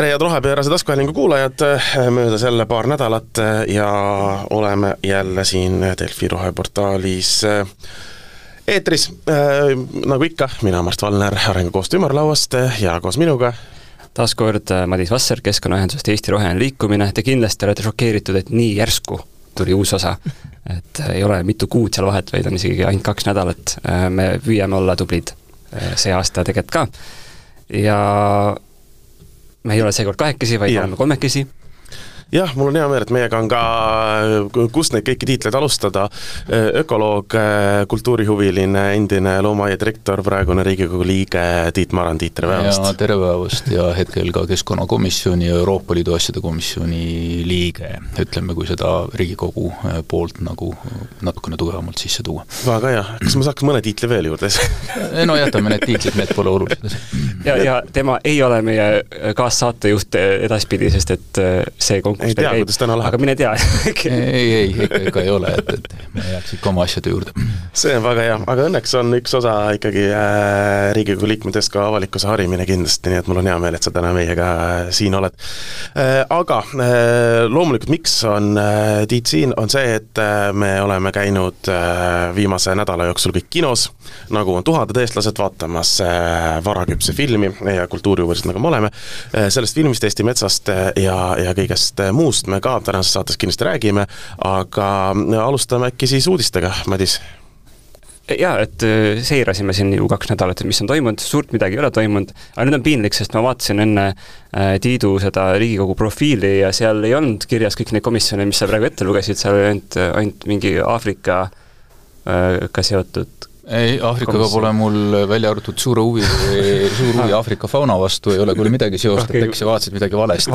tere, head rohepöörase taskuhäälingu kuulajad, möödas jälle paar nädalat ja oleme jälle siin Delfi roheportaalis eetris, nagu ikka, mina, Mart Valner Arengukoostöö ümarlauast ja koos minuga taas kord Madis Vasser Keskkonnaühendusest Eesti Roheline Liikumine, te kindlasti olete šokeeritud, et nii järsku tuli uus osa. et ei ole mitu kuud seal vahet, vaid on isegi ainult kaks nädalat, me püüame olla tublid see aasta tegelikult ka. ja me ei ole seekord kahekesi, vaid oleme kolmekesi jah, mul on hea meel, et meiega on ka, kust neid kõiki tiitleid alustada, ökoloog, kultuurihuviline, endine loomaaia direktor, praegune Riigikogu liige Tiit Maran, Tiit, tere päevast! tere päevast ja hetkel ka Keskkonnakomisjoni ja Euroopa Liidu asjade komisjoni liige, ütleme, kui seda Riigikogu poolt nagu natukene tugevamalt sisse tuua. väga hea, kas ma saaks mõne tiitli veel juurde no jätame need tiitlid, need pole olulised. ja, ja tema ei ole meie kaassaatejuht edaspidi, sest et see konkurss ei tea, kuidas täna läheb. aga mine tea ei, ei, ikka, ikka ei ole, et, et me jääks ikka oma asjade juurde. see on väga hea, aga õnneks on üks osa ikkagi äh, Riigikogu liikmetest ka avalikkuse harimine kindlasti, nii et mul on hea meel, et sa täna meiega äh, siin oled äh,. Aga äh, loomulikult, miks on äh, Tiit siin, on see, et äh, me oleme käinud äh, viimase nädala jooksul kõik kinos, nagu on tuhanded eestlased vaatamas äh, varaküpse filmi ja kultuuriuurijad, nagu me oleme äh,, sellest filmist Eesti metsast äh, ja, ja kõigest muust me ka tänases saates kindlasti räägime, aga alustame äkki siis uudistega, Madis. Jaa, et äh, seirasime siin ju kaks nädalat, et mis on toimunud, suurt midagi ei ole toimunud, aga nüüd on piinlik, sest ma vaatasin enne äh, Tiidu seda Riigikogu profiili ja seal ei olnud kirjas kõiki neid komisjone, mis sa praegu ette lugesid, seal oli ainult, ainult mingi Aafrikaga äh, seotud ei, Aafrikaga pole mul välja arvatud suure huvi, suur huvi Aafrika fauna vastu ei ole küll midagi seost, et äkki sa vaatasid midagi valesti.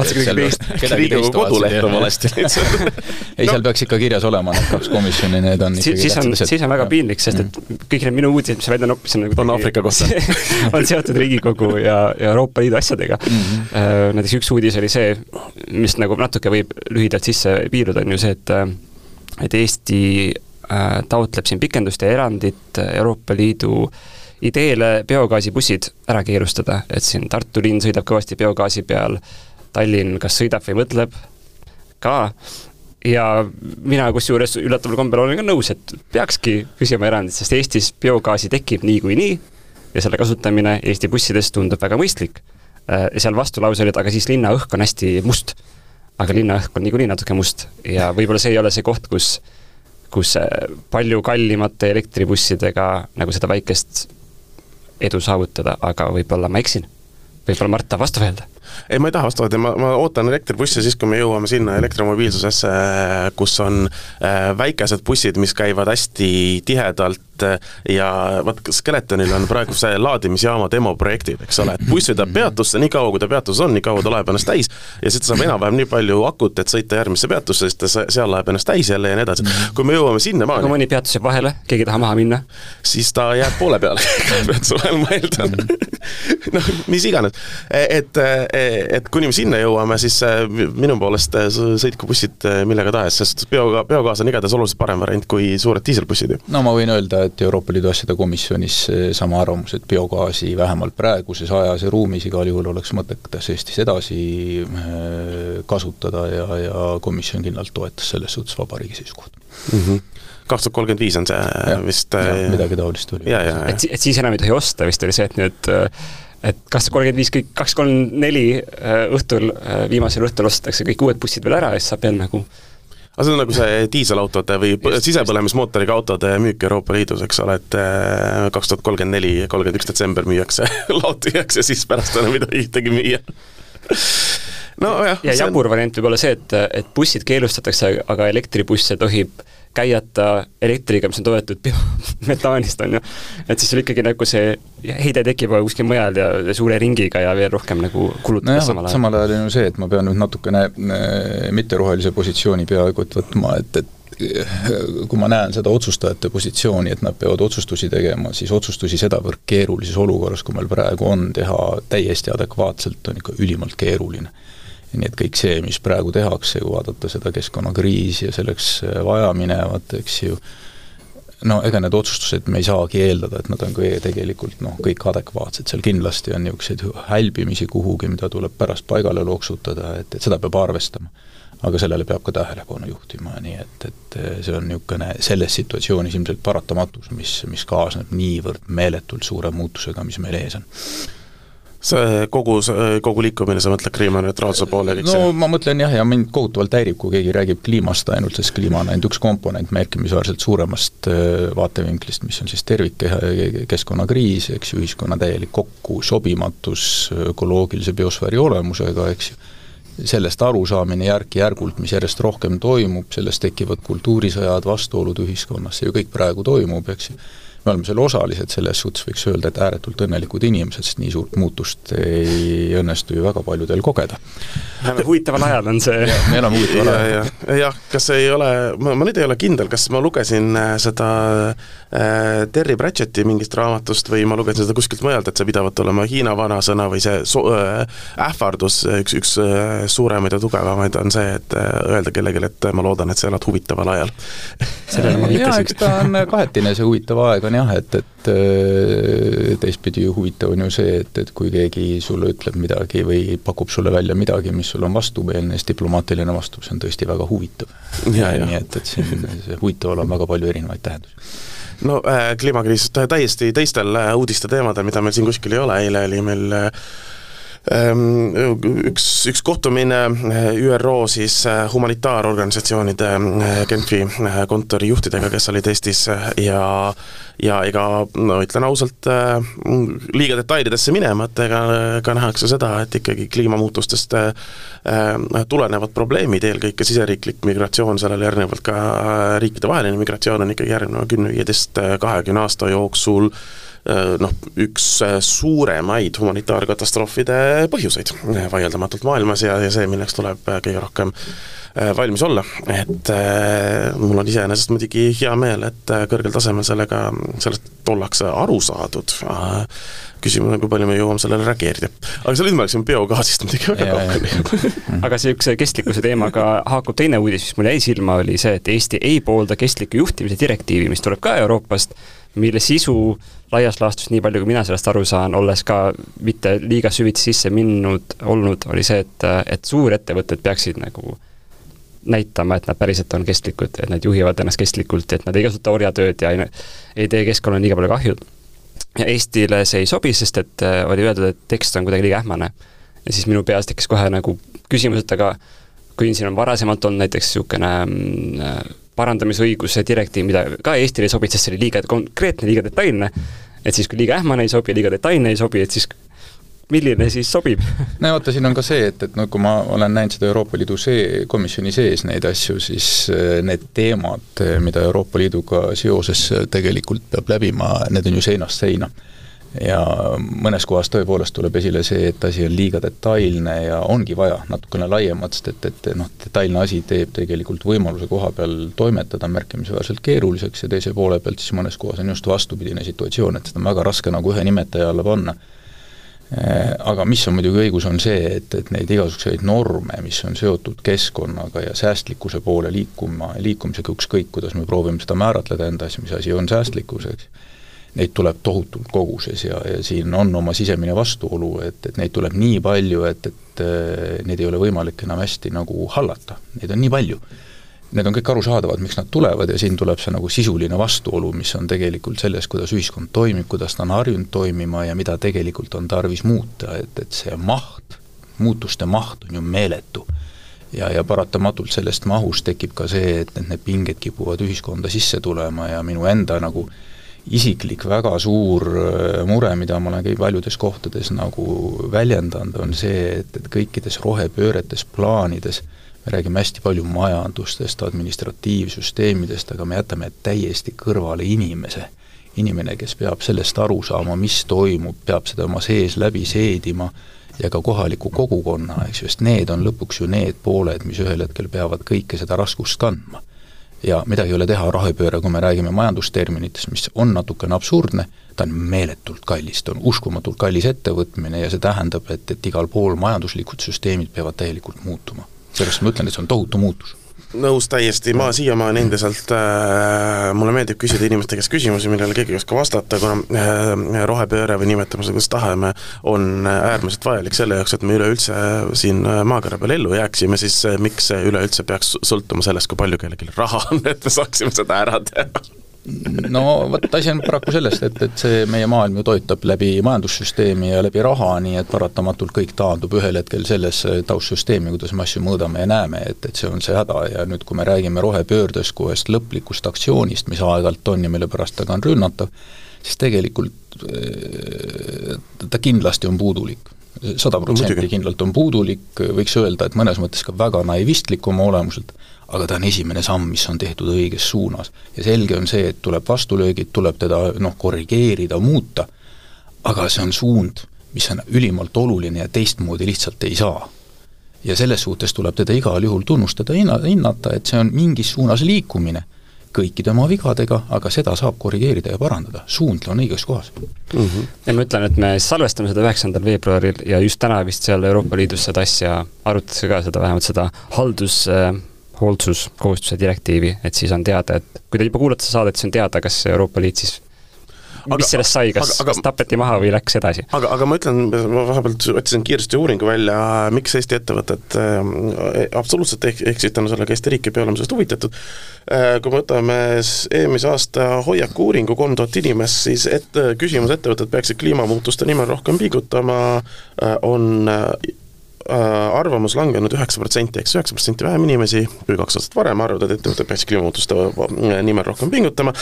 Riigikogu koduleht on valesti lihtsalt. ei, seal peaks ikka kirjas olema need kaks komisjoni, need on ikkagi siis on, siis on väga piinlik, sest et mm. kõik need minu uudised, mis sa välja noppisid, on nagu Aafrika kohta on seotud Riigikogu ja, ja Euroopa Liidu asjadega mm. -hmm. Näiteks üks uudis oli see, mis nagu natuke võib lühidalt sisse piiruda, on ju see, et et Eesti Äh, taotleb siin pikendust ja erandit Euroopa Liidu ideele biogaasibussid ära keelustada, et siin Tartu linn sõidab kõvasti biogaasi peal, Tallinn kas sõidab või mõtleb ka, ja mina kusjuures üllataval kombel olen ka nõus, et peakski küsima erandit, sest Eestis biogaasi tekib niikuinii ja selle kasutamine Eesti bussides tundub väga mõistlik. Äh, seal vastulause oli, et aga siis linnaõhk on hästi must. aga linnaõhk on niikuinii natuke must ja võib-olla see ei ole see koht, kus kus palju kallimate elektribussidega nagu seda väikest edu saavutada, aga võib-olla ma eksin. võib-olla Mart tahab vastu öelda ei, ma ei taha vastu võtta, ma, ma ootan elektribusse siis, kui me jõuame sinna elektromobiilsusesse, kus on äh, väikesed bussid, mis käivad hästi tihedalt äh, ja vaat Skeletonil on praegu see laadimisjaama demoprojektid, eks ole, et buss sõidab peatusse nii kaua, kui ta peatuses on, nii kaua ta laeb ennast täis ja siis ta saab enam-vähem nii palju akut, et sõita järgmisse peatusse, siis ta seal laeb ennast täis jälle ja nii edasi. kui me jõuame sinnamaani kui mõni peatus jääb vahele, keegi ei taha maha minna? siis ta jääb poole peale pead suvel, ma eeldan. noh, mis iganes, et, et et kuni me sinna jõuame, siis äh, minu poolest äh, sõitku bussid äh, millega tahes, sest bioga-, biogaas on igatahes oluliselt parem variant kui suured diiselbussid ju. no ma võin öelda, et Euroopa Liidu asjade komisjonis sama arvamus, et biogaasi vähemalt praeguses ajas ja ruumis igal juhul oleks mõttekas Eestis edasi kasutada ja, ja komisjon kindlalt toetas selles suhtes vabariigi seisukohta mm. -hmm kaks tuhat kolmkümmend viis on see ja, vist midagi taolist oli. et, et siis enam ei tohi osta, vist oli see, et nüüd et kas kolmkümmend viis, kõik kaks, kolm, neli äh, õhtul, äh, viimasel õhtul ostetakse kõik uued bussid veel ära ja siis saab veel nagu aga see on nagu see diiselautode või sisepõlemismootoriga autode müük Euroopa Liidus, eks ole, et äh, kaks tuhat kolmkümmend neli, kolmkümmend üks detsember müüakse laod tühjaks ja siis pärast enam ei tohi ühtegi müüa nojah. ja jabur on... variant võib olla see, et, et bussid keelustatakse, aga elektribusse tohib äh, käiata elektriga, mis on toodetud biometaanist, on ju. et siis sul ikkagi nagu see heide tekib kuskil mujal ja, ja suure ringiga ja veel rohkem nagu kulutada no samal ajal. samal ajal on ju see, et ma pean nüüd natukene äh, mitterohelise positsiooni peaaegu et võtma, et, et äh, kui ma näen seda otsustajate positsiooni, et nad peavad otsustusi tegema, siis otsustusi sedavõrd keerulises olukorras, kui meil praegu on, teha täiesti adekvaatselt, on ikka ülimalt keeruline nii et kõik see, mis praegu tehakse, kui vaadata seda keskkonnakriisi ja selleks vajaminevat, eks ju, no ega need otsustused, me ei saagi eeldada, et nad on kõige tegelikult noh, kõik adekvaatsed, seal kindlasti on niisuguseid hälbimisi kuhugi, mida tuleb pärast paigale loksutada, et, et seda peab arvestama. aga sellele peab ka tähelepanu juhtima, nii et, et see on niisugune selles situatsioonis ilmselt paratamatus, mis, mis kaasneb niivõrd meeletult suure muutusega, mis meil ees on see kogu, kogu liikumine, sa mõtled kliimaneutraalsuse poole kõik no see? ma mõtlen jah, ja mind kohutavalt häirib, kui keegi räägib kliimast ainult, sest kliima on ainult üks komponent märkimisväärselt suuremast äh, vaatevinklist, mis on siis tervikkeskkonnakriis, eks ju, ühiskonna täielik kokkusobimatus ökoloogilise biosfääri olemusega, eks ju, sellest arusaamine järk-järgult, mis järjest rohkem toimub, sellest tekivad kultuurisõjad, vastuolud ühiskonnas, see ju kõik praegu toimub, eks ju me oleme selle osalised, selles suhtes võiks öelda, et ääretult õnnelikud inimesed, sest nii suurt muutust ei õnnestu ju väga paljudel kogeda. huvitaval ajal on see me elame huvitaval ajal ja,. jah ja,, kas ei ole, ma, ma nüüd ei ole kindel, kas ma lugesin äh, seda Terry Pratchetti mingist raamatust või ma lugesin seda kuskilt mujalt, et see pidavat olema Hiina vanasõna või see so, äh, ähvardus, üks, üks äh, suuremaid ja tugevamaid on see, et äh, öelda kellelegi, et ma loodan, et sa elad huvitaval ajal. Jaa, eks ta on kahetine, see huvitav aeg on jah, et, et äh, teistpidi huvitav on ju see, et, et kui keegi sulle ütleb midagi või pakub sulle välja midagi, mis sul on vastumeelne, siis diplomaatiline vastus on tõesti väga huvitav. nii et, et siin see huvitaval on väga palju erinevaid tähendusi no äh, kliimakriisist täiesti teistel äh, uudiste teemadel, mida meil siin kuskil ei ole, eile oli meil äh, üks, üks kohtumine eh, ÜRO siis eh, humanitaarorganisatsioonide eh, Genfi kontori juhtidega, kes olid Eestis ja ja ega no ütlen ausalt, liiga detailidesse minemata, ega ka nähakse seda, et ikkagi kliimamuutustest tulenevad probleemid, eelkõige siseriiklik migratsioon, sellele järgnevalt ka riikidevaheline migratsioon on ikkagi järgneva kümne, viieteist, kahekümne aasta jooksul. Äh, noh, üks äh, suuremaid humanitaarkatastroofide põhjuseid äh, vaieldamatult maailmas ja, ja see, milleks tuleb kõige rohkem valmis olla, et mul on iseenesest muidugi hea meel, et kõrgel tasemel sellega, sellest ollakse aru saadud, küsimus on, kui palju me jõuame sellele reageerida. aga selle nüüd me läksime biogaasist muidugi väga kaugele. aga niisuguse kestlikkuse teemaga haakub teine uudis, mis mulle jäi silma, oli see, et Eesti ei poolda kestliku juhtimise direktiivi, mis tuleb ka Euroopast, mille sisu laias laastus, nii palju kui mina sellest aru saan, olles ka mitte liiga süvitsi sisse minnud olnud, oli see, et, et suurettevõtted peaksid nagu näitama, et nad päriselt on kestlikud, et nad juhivad ennast kestlikult, et nad ei kasuta orjatööd ja ei, ei tee keskkonnale liiga palju kahju. ja Eestile see ei sobi, sest et äh, oli öeldud, et tekst on kuidagi liiga ähmane. ja siis minu peas tekkis kohe nagu küsimus, et aga kui siin on varasemalt olnud näiteks niisugune mm, parandamisõiguse direktiiv, mida ka Eestile ei sobinud, sest see oli liiga konkreetne, liiga detailne, et siis, kui liiga ähmane ei sobi, liiga detailne ei sobi, et siis milline siis sobib? no vaata, siin on ka see, et, et no kui ma olen näinud seda Euroopa Liidu see, komisjoni sees neid asju, siis äh, need teemad, mida Euroopa Liiduga seoses tegelikult peab läbima, need on ju seinast seina ja mõnes kohas tõepoolest tuleb esile see, et asi on liiga detailne ja ongi vaja natukene laiemat, sest et, et noh, detailne asi teeb tegelikult võimaluse koha peal toimetada märkimisväärselt keeruliseks ja teise poole pealt siis mõnes kohas on just vastupidine situatsioon, et seda on väga raske nagu ühe nimetaja alla panna. Eh, aga mis on muidugi õigus, on see, et, et neid igasuguseid norme, mis on seotud keskkonnaga ja säästlikkuse poole liikuma, liikumisega, ükskõik kuidas me proovime seda määratleda enda asja, mis asi on säästlikkus, eks neid tuleb tohutult koguses ja, ja siin on oma sisemine vastuolu, et, et neid tuleb nii palju, et, et äh, neid ei ole võimalik enam hästi nagu hallata, neid on nii palju. Need on kõik arusaadavad, miks nad tulevad ja siin tuleb see nagu sisuline vastuolu, mis on tegelikult selles, kuidas ühiskond toimib, kuidas ta on harjunud toimima ja mida tegelikult on tarvis muuta, et, et see maht, muutuste maht on ju meeletu ja, ja paratamatult sellest mahust tekib ka see, et, et need pinged kipuvad ühiskonda sisse tulema ja minu enda nagu äh, isiklik väga suur äh, mure, mida ma olen paljudes kohtades nagu väljendanud, on see, et, et kõikides rohepööretes plaanides me räägime hästi palju majandustest, administratiivsüsteemidest, aga me jätame täiesti kõrvale inimese. inimene, kes peab sellest aru saama, mis toimub, peab seda oma sees läbi seedima ja ka kohaliku kogukonna, eks ju, sest need on lõpuks ju need pooled, mis ühel hetkel peavad kõike seda raskust kandma ja midagi ei ole teha, rohepööre, kui me räägime majandusterminites, mis on natukene absurdne, ta on meeletult kallis, ta on uskumatult kallis ettevõtmine ja see tähendab, et, et igal pool majanduslikud süsteemid peavad täielikult muutuma. sellepärast ma ütlen, et see on tohutu muutus nõus täiesti, ma siiamaani endiselt äh,, mulle meeldib küsida inimeste käest küsimusi, millele keegi ei oska vastata, kuna äh, rohepööre või nimetame seda kuidas tahame, on äärmiselt vajalik selle jaoks, et me üleüldse siin maakera peal ellu jääksime, siis äh, miks see üleüldse peaks sõltuma sellest, kui palju kellelgi raha on, et me saaksime seda ära teha no vot, asi on paraku sellest, et, et see meie maailm ju toitab läbi majandussüsteemi ja läbi raha, nii et paratamatult kõik taandub ühel hetkel sellesse taustsüsteemi, kuidas me asju mõõdame ja näeme, et, et see on see häda. Ja nüüd, kui me räägime rohepöördest kui ühest lõplikust aktsioonist, mis aeg-ajalt on ja mille pärast ta ka on rünnatav, siis tegelikult äh, ta kindlasti on puudulik. Sada protsenti kindlalt on puudulik, võiks öelda, et mõnes mõttes ka väga naivistlik oma olemuselt, aga ta on esimene samm, mis on tehtud õiges suunas. ja selge on see, et tuleb vastulöögid, tuleb teda noh, korrigeerida, muuta, aga see on suund, mis on ülimalt oluline ja teistmoodi lihtsalt ei saa. ja selles suhtes tuleb teda igal juhul tunnustada, hinna, hinnata, et see on mingis suunas liikumine kõikide oma vigadega, aga seda saab korrigeerida ja parandada, suund on õiges kohas mm. -hmm. ja ma ütlen, et me salvestame seda üheksandal veebruaril ja just täna vist seal Euroopa Liidus seda asja arutatakse ka, seda vähemalt seda haldus äh, hoolsuskohustuse direktiivi, et siis on teada, et kui te juba kuulate seda saadet, siis on teada, kas Euroopa Liit siis aga, mis sellest sai, kas, kas tapeti maha või läks edasi? aga, aga ma ütlen, ma vahepeal otsisin kiiresti uuringu välja, miks Eesti ettevõtted äh, absoluutselt ehk, eksitanud sellega Eesti riiki, peale oleme sellest huvitatud äh,, kui me võtame eelmise aasta hoiaku-uuringu, kolm tuhat inimest, siis et küsimus, ettevõtted peaksid kliimamuutuste nimel rohkem pingutama äh,, on Äh, arvamus langenud üheksa protsenti, eks üheksa protsenti vähem inimesi kui kaks aastat varem arvavad, et ettevõtted peaksid kliimamuutuste äh, nimel rohkem pingutama,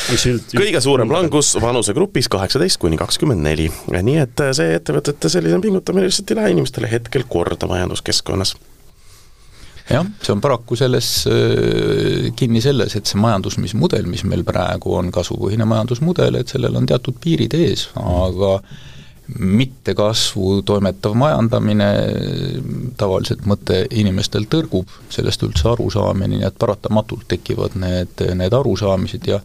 kõige suurem langus vanusegrupis kaheksateist kuni kakskümmend neli. nii et äh, see ettevõtete selline pingutamine lihtsalt ei lähe inimestele hetkel korda majanduskeskkonnas jah, see on paraku selles kinni selles, et see majandusmismudel, mis meil praegu on, kasvupõhine majandusmudel, et sellel on teatud piirid ees, aga mittekasvu toimetav majandamine, tavaliselt mõte inimestel tõrgub sellest üldse arusaamine, nii et paratamatult tekivad need, need arusaamised ja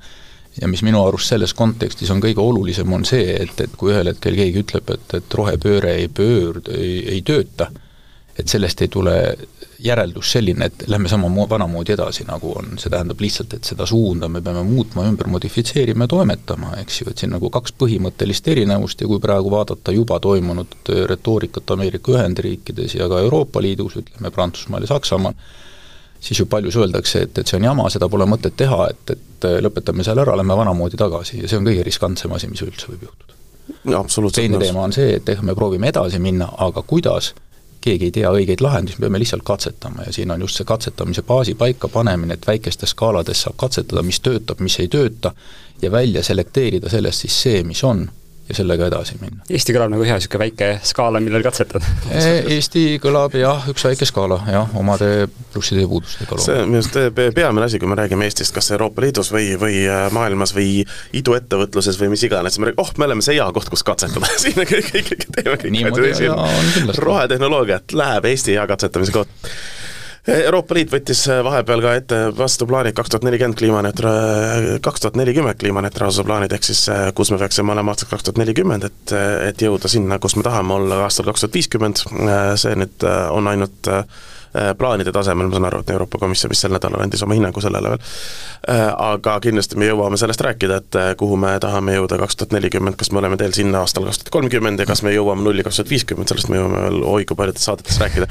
ja mis minu arust selles kontekstis on kõige olulisem, on see, et, et kui ühel hetkel keegi ütleb, et, et rohepööre ei pöörd-, ei, ei tööta, et sellest ei tule järeldus selline, et lähme sama vanamoodi edasi, nagu on, see tähendab lihtsalt, et seda suunda me peame muutma, ümber modifitseerima ja toimetama, eks ju, et siin nagu kaks põhimõttelist erinevust ja kui praegu vaadata juba toimunud retoorikat Ameerika Ühendriikides ja ka Euroopa Liidus, ütleme Prantsusmaal ja Saksamaal, siis ju paljus öeldakse, et, et see on jama, seda pole mõtet teha, et, et lõpetame selle ära, lähme vanamoodi tagasi. Ja see on kõige riskantsem asi, mis üldse võib juhtuda. teine teema on see, et ehk me proovime edasi minna, aga kuidas keegi ei tea õigeid lahendusi, me peame lihtsalt katsetama ja siin on just see katsetamise baasi paikapanemine, et väikestes skaalades saab katsetada, mis töötab, mis ei tööta, ja välja selekteerida sellest siis see, mis on ja sellega edasi minna. Eesti kõlab nagu hea niisugune väike skaala, millel katsetada e, Eesti kõlab jah, üks väike skaala jah, omade plusside ja puudustega. see on minu arust peamine asi, kui me räägime Eestist, kas Euroopa Liidus või, või äh, maailmas või iduettevõtluses või mis iganes, me räägime, oh, me oleme see hea koht, kus katsetada. Siin me kõik, kõik, kõik teeme kõik rohetehnoloogiat, läheb Eesti hea katsetamise koht Euroopa Liit võttis äh, vahepeal ka ette vastu plaanid kaks tuhat nelikümmend kliimaneutra-, kaks tuhat nelikümmend kliimaneutraalsuse plaanid, ehk siis äh, kus me peaksime olema aastaks kaks tuhat nelikümmend, et, et jõuda sinna, kus me tahame olla aastal kaks tuhat viiskümmend, äh, see nüüd on ainult plaanide tasemel, ma saan aru, et Euroopa Komisjon vist sel nädalal andis oma hinnangu sellele veel, aga kindlasti me jõuame sellest rääkida, et kuhu me tahame jõuda kaks tuhat nelikümmend, kas me oleme teel sinna aastal kaks tuhat kolmkümmend ja kas me jõuame nulli kaks tuhat viiskümmend, sellest me jõuame veel oi kui paljudes saadetes rääkida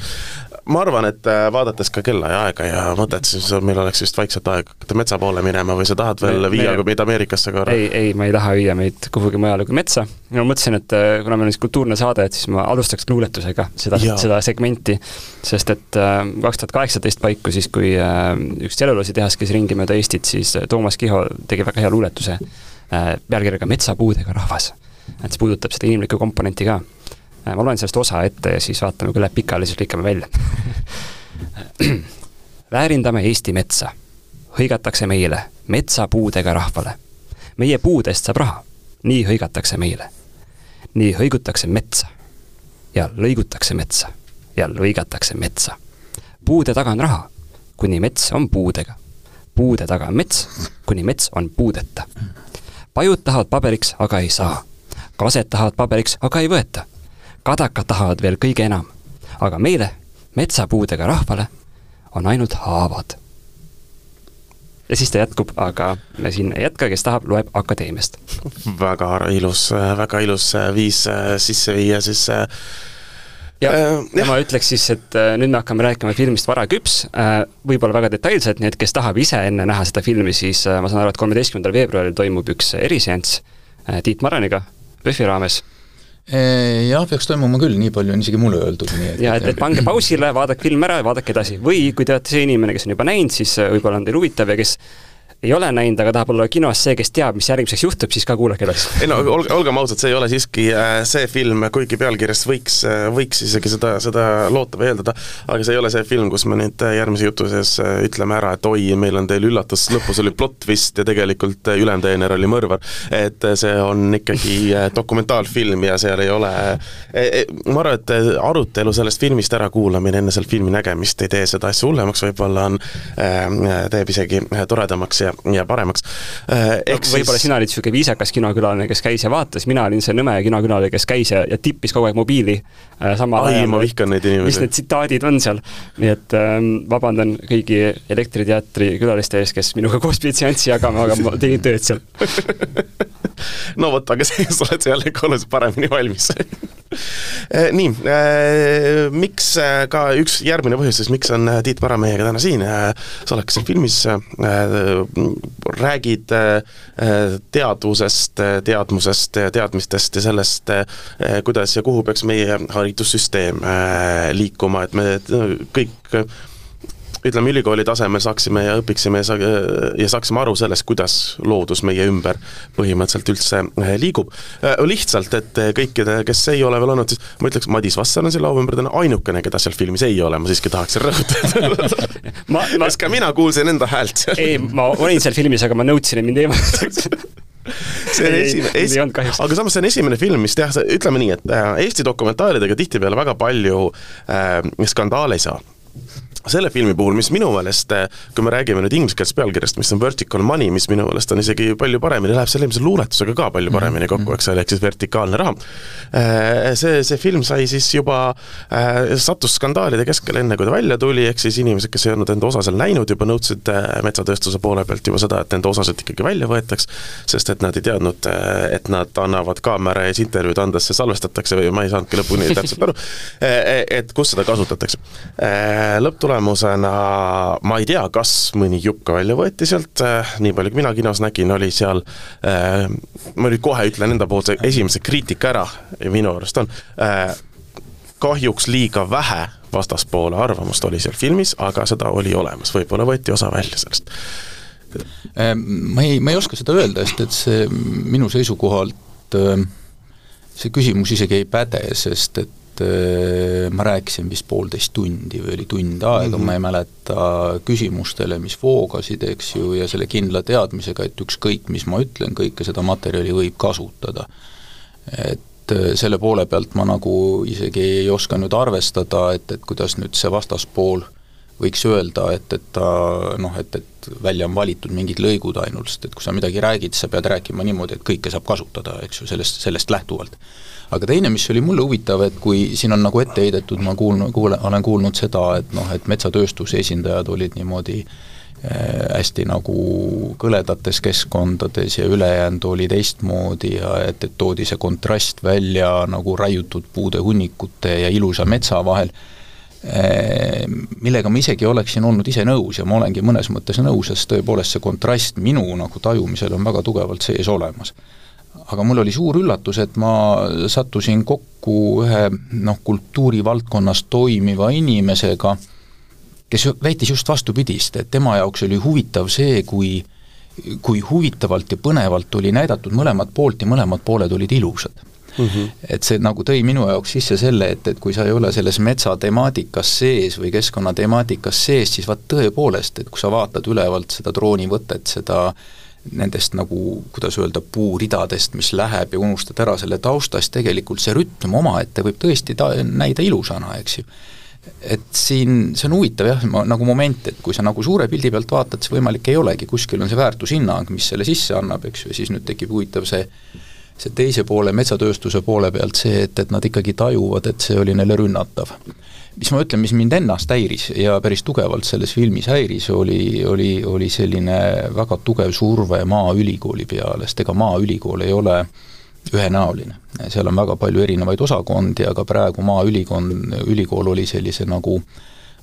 ma arvan, et äh, vaadates ka kella ja aega ja mõtet, siis meil oleks vist vaikselt aeg hakata metsa poole minema või sa tahad veel me, viia me, meid Ameerikasse korra? ei, ei, ma ei taha viia meid kuhugi mujale kui metsa. ma mõtlesin, et äh, kuna meil on siis kultuurne saade, et siis ma alustaks luuletusega seda, seda segmenti, sest et äh, kaks tuhat kaheksateist paiku siis, kui üks tselluloositehas käis ringi mööda Eestit, siis Toomas Kiho tegi väga hea luuletuse pealkirjaga Metsapuudega rahvas. et see puudutab seda inimlikku komponenti ka ma loen sellest osa ette ja siis vaatame, kui läheb pikali, siis lõikame välja väärindame Eesti metsa. hõigatakse meile, metsapuudega rahvale. meie puudest saab raha, nii hõigatakse meile. nii hõigutakse metsa ja lõigutakse metsa ja lõigatakse metsa. puude taga on raha, kuni mets on puudega. puude taga on mets, kuni mets on puudeta. pajud tahavad paberiks, aga ei saa. kased tahavad paberiks, aga ei võeta kadakad tahavad veel kõige enam. aga meile, metsapuudega rahvale, on ainult haavad. ja siis ta jätkub, aga me siin ei jätka, kes tahab, loeb Akadeemiast. väga ilus, väga ilus viis sisse viia siis ja, ja ma ütleks siis, et nüüd me hakkame rääkima filmist Vara küps, võib-olla väga detailselt, nii et kes tahab ise enne näha seda filmi, siis ma saan aru, et kolmeteistkümnendal veebruaril toimub üks eriseanss Tiit Maraniga PÖFFi raames jah, peaks toimuma küll, nii palju on isegi mulle öeldud, nii et ja et, et pange pausile, vaadake film ära ja vaadake edasi. või kui te olete see inimene, kes on juba näinud, siis võib-olla on teil huvitav ja kes ei ole näinud, aga tahab olla kinos see, kes teab, mis järgmiseks juhtub, siis ka kuulake edasi. ei no olge, olgem ausad, see ei ole siiski äh, see film, kuigi pealkirjast võiks, äh, võiks isegi seda, seda loota või eeldada, aga see ei ole see film, kus me nüüd äh, järgmise jutu sees ütleme ära, et oi, meil on teil üllatus, lõpus oli plott vist ja tegelikult ülejäänud teener oli mõrvar. et see on ikkagi dokumentaalfilm ja seal ei ole, ma arvan, et arutelu sellest filmist ärakuulamine enne selle filmi nägemist ei tee seda asja hullemaks, võib-olla on, teeb isegi toredamaks ja ja, ja paremaks. Äh, no, võib-olla sina olid niisugune viisakas kinokülaline, kes käis ja vaatas, mina olin see nõme kinokülaline, kes käis ja, ja tippis kogu aeg mobiili äh, samal ajal. ma vihkan neid inimesi. mis need tsitaadid on seal. nii et ähm, vabandan kõigi Elektriteatri külaliste ees, kes minuga koos pidid seanssi jagama, aga ma tegin tööd seal no vot, aga sa oled jällegi oluliselt paremini valmis nii äh,, miks äh, ka üks järgmine põhjus siis, miks on Tiit Vara meiega täna siin sa oled ka siin filmis räägid teadvusest, teadmusest teadmistest ja sellest, kuidas ja kuhu peaks meie haridussüsteem liikuma, et me kõik ütleme, ülikooli tasemel saaksime ja õpiksime ja ja saaksime aru sellest, kuidas loodus meie ümber põhimõtteliselt üldse eh, liigub. Eh, lihtsalt, et kõikide, kes ei ole veel olnud, siis ma ütleks, Madis Vasser on selle au ümber täna ainukene, keda seal filmis ei ole, ma siiski tahaksin rõhutada ma, ma kas ka mina kuulsin enda häält seal? ei, ma olin seal filmis, aga ma nõudsin, et mind eemaldatakse see on esimene, esi-, aga samas see on esimene film, mis jah, ütleme nii, et äh, Eesti dokumentaalidega tihtipeale väga palju äh, skandaale ei saa selle filmi puhul, mis minu meelest, eh, kui me räägime nüüd ingliskeelsest pealkirjast, mis on Vertical Money, mis minu meelest on isegi palju paremini, läheb selle ilmselt luuletusega ka palju paremini mhm, kokku, mhm. eks ole, ehk siis vertikaalne raha. Eh, see, see film sai siis juba, eh, sattus skandaalide keskele, enne kui ta välja tuli, ehk siis inimesed, kes ei olnud enda osa seal näinud, juba nõudsid metsatööstuse poole pealt juba seda, et nende osasid ikkagi välja võetaks, sest et nad ei teadnud, et nad annavad kaamera ees intervjuud andes, see salvestatakse või ma ei saanudki lõpuni täpselt aru, et kus seda kasutatakse. lõpptulemus tulemusena ma ei tea, kas mõni jupp ka välja võeti sealt, äh, nii palju kui mina kinos nägin, oli seal äh, ma nüüd kohe ütlen enda poolt esimese kriitika ära minu arust on, äh, kahjuks liiga vähe vastaspoole arvamust oli seal filmis, aga seda oli olemas, võib-olla võeti osa välja sellest. Ma ei, ma ei oska seda öelda, sest et see minu seisukohalt see küsimus isegi ei päde, sest et Äh, ma rääkisin vist poolteist tundi või oli tund aega mm, -hmm. ma ei mäleta, küsimustele, mis voogasid, eks ju, ja selle kindla teadmisega, et ükskõik, mis ma ütlen, kõike seda materjali võib kasutada. et äh, selle poole pealt ma nagu isegi ei oska nüüd arvestada, et, et kuidas nüüd see vastaspool võiks öelda, et, et ta noh, et, et välja on valitud mingid lõigud ainult, sest et kui sa midagi räägid, sa pead rääkima niimoodi, et kõike saab kasutada, eks ju, sellest, sellest lähtuvalt aga teine, mis oli mulle huvitav, et kui siin on nagu ette heidetud, ma kuulnud, kuule, olen kuulnud seda, et noh, et metsatööstuse esindajad olid niimoodi äh, hästi nagu kõledates keskkondades ja ülejäänud oli teistmoodi ja et, et toodi see kontrast välja nagu raiutud puude hunnikute ja ilusa metsa vahel äh,, millega ma isegi oleksin olnud ise nõus ja ma olengi mõnes mõttes nõus, sest tõepoolest see kontrast minu nagu tajumisel on väga tugevalt sees olemas aga mul oli suur üllatus, et ma sattusin kokku ühe noh, kultuurivaldkonnas toimiva inimesega, kes väitis just vastupidist, et tema jaoks oli huvitav see, kui kui huvitavalt ja põnevalt oli näidatud mõlemat poolt ja mõlemad pooled olid ilusad mm. -hmm. et see nagu tõi minu jaoks sisse selle, et, et kui sa ei ole selles metsatemaatikas sees või keskkonnatemaatikas sees, siis vaat tõepoolest, et kui sa vaatad ülevalt seda droonivõtet, seda äh, nendest nagu, kuidas öelda, puuridadest, mis läheb ja unustad ära selle tausta, siis tegelikult see rütm omaette võib tõesti ta-, näida ilusana, eks ju. et siin, see on huvitav jah, nagu moment, et kui sa nagu suure pildi pealt vaatad, siis võimalik ei olegi, kuskil on see väärtushinnang, mis selle sisse annab, eks ju, ja siis nüüd tekib huvitav see see teise poole, metsatööstuse poole pealt see, et, et nad ikkagi tajuvad, et see oli neile rünnatav. mis ma ütlen, mis mind ennast häiris ja päris tugevalt selles filmis häiris, oli, oli, oli selline väga tugev surve Maaülikooli peale, sest ega Maaülikool ei ole ühenäoline. seal on väga palju erinevaid osakondi, aga praegu Maaülikool, ülikool oli sellise nagu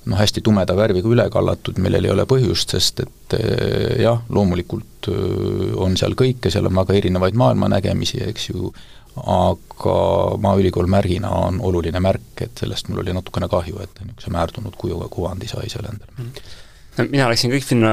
noh, hästi tumeda värviga üle kallatud, millel ei ole põhjust, sest et eh, jah, loomulikult eh, on seal kõike, seal on väga erinevaid maailmanägemisi, eks ju, aga Maaülikool märgina on oluline märk, et sellest mul oli natukene kahju, et niisuguse määrdunud kujuga kuvandi sai seal endale mm. Mina läksin kõik sinna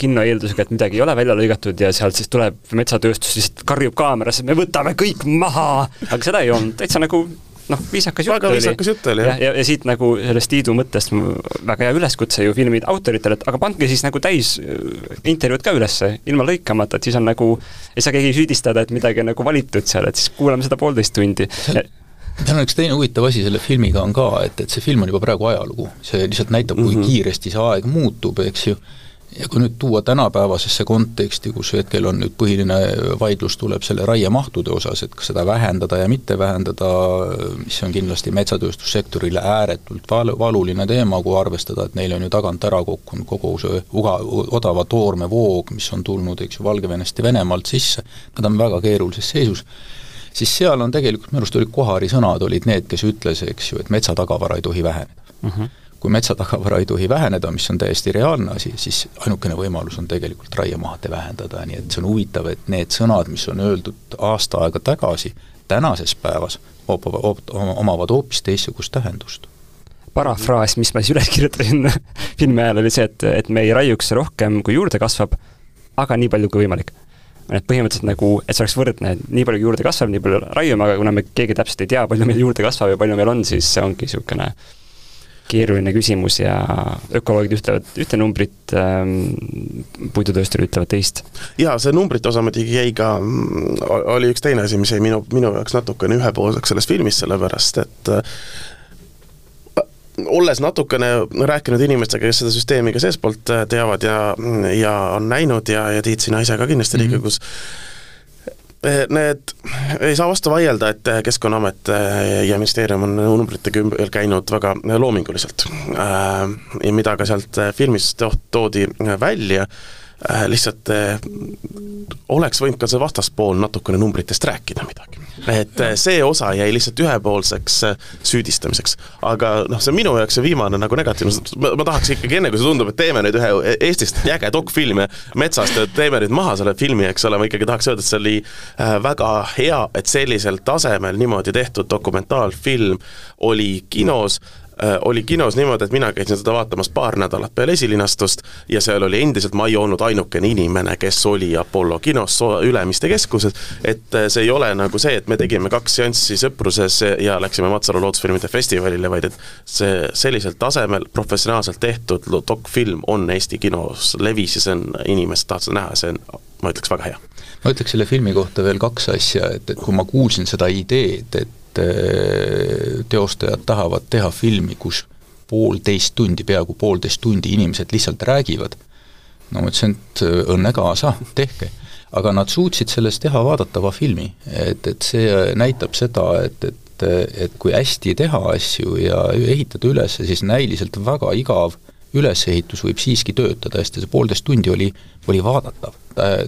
kinno eeldusega, et midagi ei ole välja lõigatud ja sealt siis tuleb metsatööstus, lihtsalt karjub kaamerasse, me võtame kõik maha, aga seda ei olnud, täitsa nagu noh, viisakas jutt väga viisakas jutt oli, jah. ja, ja, ja siit nagu sellest Tiidu mõttest väga hea üleskutse ju filmi autoritele, et aga pandke siis nagu täis äh, intervjuud ka ülesse, ilma lõikamata, et siis on nagu, ei saa keegi süüdistada, et midagi on nagu valitud seal, et siis kuulame seda poolteist tundi. seal on üks teine huvitav asi selle filmiga on ka, et, et see film on juba praegu ajalugu, see lihtsalt näitab, kui mm -hmm. kiiresti see aeg muutub, eks ju ja kui nüüd tuua tänapäevasesse konteksti, kus hetkel on nüüd põhiline vaidlus tuleb selle raiemahtude osas, et kas seda vähendada ja mitte vähendada, mis on kindlasti metsatööstussektorile ääretult val-, valuline teema, kui arvestada, et neil on ju tagant ära kukkunud kogu see uga, odava toorme voog, mis on tulnud, eks ju, Valgevenest ja Venemaalt sisse, nad on väga keerulises seisus, siis seal on tegelikult, minu arust olid Kohari sõnad olid need, kes ütles, eks ju, et metsatagavara ei tohi väheneda mm. -hmm kui metsatagavara ei tohi väheneda, mis on täiesti reaalne asi, siis ainukene võimalus on tegelikult raiemahte vähendada, nii et see on huvitav, et need sõnad, mis on öeldud aasta aega tagasi, tänases päevas omavad hoopis teistsugust tähendust. parafraas, mis ma siis üles kirjutasin filmi ajal, oli see, et, et me ei raiuks rohkem, kui juurde kasvab, aga nii palju kui võimalik et põhimõtteliselt nagu, et see oleks võrdne, et nii palju juurde kasvab, nii palju raiume, aga kuna me keegi täpselt ei tea, palju meil juurde kasvab ja palju meil on, siis see ongi niisugune keeruline küsimus ja ökoloogid ütlevad ühte numbrit ähm,, puidutöösturid ütlevad teist. jaa, see numbrite osa muidugi jäi ka, mm, oli üks teine asi, mis jäi minu, minu jaoks natukene ühepoolseks selles filmis, sellepärast et äh, olles natukene rääkinud inimestega, kes seda süsteemi ka seestpoolt äh, teavad ja, ja on näinud ja, ja Tiit, sina ise ka kindlasti mm -hmm. Riigikogus, Eh, need, ei saa vastu vaielda, et eh, Keskkonnaamet eh, ja ministeerium on numbritega ümber käinud väga loominguliselt. ja mida ka sealt filmis toodi välja äh, lihtsalt äh, oleks võinud ka see vastaspool natukene numbritest rääkida midagi. et äh, see osa jäi lihtsalt ühepoolseks äh, süüdistamiseks. aga noh, see on minu jaoks see viimane nagu negatiivne, ma, ma tahaks ikkagi enne, kui see tundub, et teeme nüüd ühe Eestist äge dokfilmi metsast ja teeme nüüd maha selle filmi, eks ole, ma ikkagi tahaks öelda, et see oli äh, väga hea, et sellisel tasemel niimoodi tehtud dokumentaalfilm oli kinos Äh, oli kinos niimoodi, et mina käisin seda vaatamas paar nädalat peale esilinastust ja seal oli endiselt, ma ei olnud ainukene inimene, kes oli Apollo kinos Ülemiste keskuses, et äh, see ei ole nagu see, et me tegime kaks seanssi sõpruses ja läksime Matsalu loodusfilmide festivalile, vaid et see sellisel tasemel professionaalselt tehtud dokfilm on Eesti kinos levis ja see on, inimesed tahavad seda näha, see on, ma ütleks, väga hea. Ma ütleks selle filmi kohta veel kaks asja, et, et kui ma kuulsin seda ideed, et teostajad tahavad teha filmi, kus poolteist tundi, peaaegu poolteist tundi inimesed lihtsalt räägivad, no ma ütlesin, et õnne kaasa, tehke. aga nad suutsid sellest teha vaadatava filmi, et, et see näitab seda, et, et, et kui hästi teha asju ja ehitada üles, siis näiliselt väga igav ülesehitus võib siiski töötada, sest see poolteist tundi oli, oli vaadatav.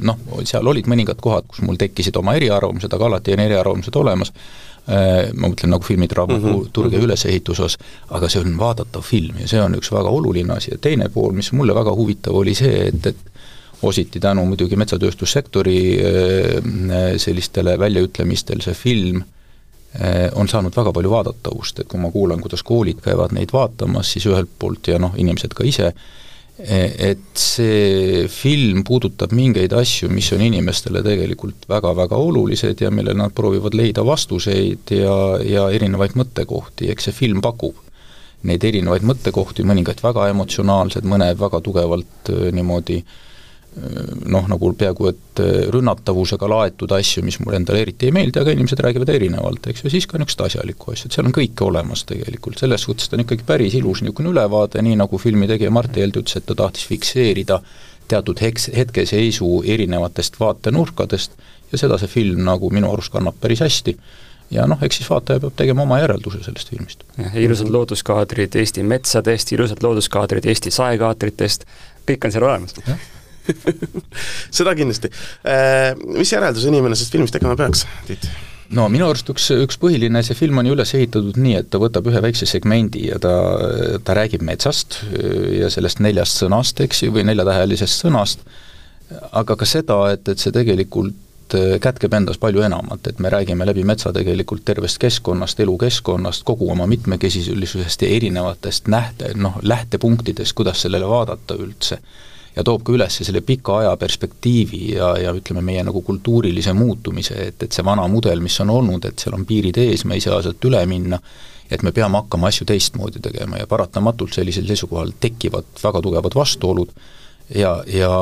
Noh, seal olid mõningad kohad, kus mul tekkisid oma eriarvamused, aga alati on eriarvamused olemas, Äh, ma mõtlen nagu filmidraama mm -hmm. turge mm -hmm. ülesehituse osas, aga see on vaadatav film ja see on üks väga oluline asi ja teine pool, mis mulle väga huvitav oli see, et, et ositi tänu muidugi metsatööstussektori äh, sellistele väljaütlemistel see film äh, on saanud väga palju vaadatavust, et kui ma kuulan, kuidas koolid käivad neid vaatamas, siis ühelt poolt ja noh, inimesed ka ise, et see film puudutab mingeid asju, mis on inimestele tegelikult väga-väga olulised ja millele nad proovivad leida vastuseid ja, ja erinevaid mõttekohti, eks see film pakub neid erinevaid mõttekohti, mõningaid väga emotsionaalsed, mõned väga tugevalt äh, niimoodi äh, noh, nagu peaaegu et äh, rünnatavusega laetud asju, mis mulle endale eriti ei meeldi, aga inimesed räägivad erinevalt, eks ju, siis ka niisugust asjalikku asja, et seal on kõike olemas tegelikult, selles suhtes ta on ikkagi päris ilus niisugune ülevaade, nii nagu filmi tegija Mart Helde ütles, et ta tahtis fikseerida teatud heks, hetkeseisu erinevatest vaatenurkadest ja seda see film nagu minu arust kannab päris hästi. Ja noh, eks siis vaataja peab tegema oma järelduse sellest filmist. jah, ilusad looduskaadrid Eesti metsadest, ilusad looduskaadrid Eesti saekaatritest, kõik on seal olemas seda kindlasti. Äh, mis järelduse inimene sellest filmist tegema peaks, Tiit? no minu arust üks, üks põhiline, see film on ju üles ehitatud nii, et ta võtab ühe väikse segmendi ja ta, ta räägib metsast ja sellest neljast sõnast, eks ju, või neljatähelisest sõnast, aga ka seda, et, et see tegelikult kätkeb endas palju enamat, et me räägime läbi metsa tegelikult tervest keskkonnast, elukeskkonnast, kogu oma mitmekesisusest ja erinevatest nähte, noh, lähtepunktidest, kuidas sellele vaadata üldse ja toob ka üles selle pika aja perspektiivi ja, ja ütleme, meie nagu kultuurilise muutumise, et, et see vana mudel, mis on olnud, et seal on piirid ees, me ei saa sealt üle minna, et me peame hakkama asju teistmoodi tegema ja paratamatult sellisel seisukohal tekivad väga tugevad vastuolud ja, ja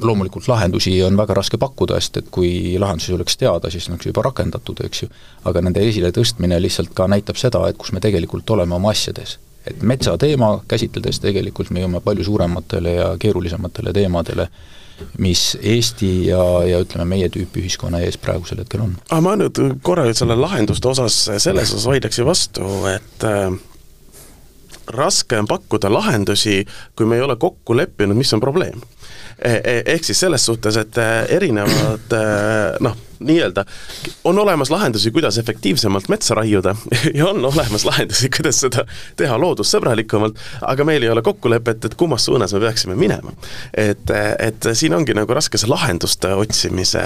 loomulikult lahendusi on väga raske pakkuda, sest et kui lahendusi oleks teada, siis oleks juba rakendatud, eks ju, aga nende esiletõstmine lihtsalt ka näitab seda, et kus me tegelikult oleme oma asjades et metsateema käsitledes tegelikult me jõuame palju suurematele ja keerulisematele teemadele, mis Eesti ja, ja ütleme, meie tüüpi ühiskonna ees praegusel hetkel on. aga ma nüüd korra nüüd selle lahenduste osas, selles osas vaidleksin vastu, et äh, raske on pakkuda lahendusi, kui me ei ole kokku leppinud, mis on probleem e. e ehk siis selles suhtes, et äh, erinevad äh, noh, nii-öelda, on olemas lahendusi, kuidas efektiivsemalt metsa raiuda ja on olemas lahendusi, kuidas seda teha loodussõbralikumalt, aga meil ei ole kokkulepet, et kummas suunas me peaksime minema. et, et siin ongi nagu raske see lahenduste otsimise,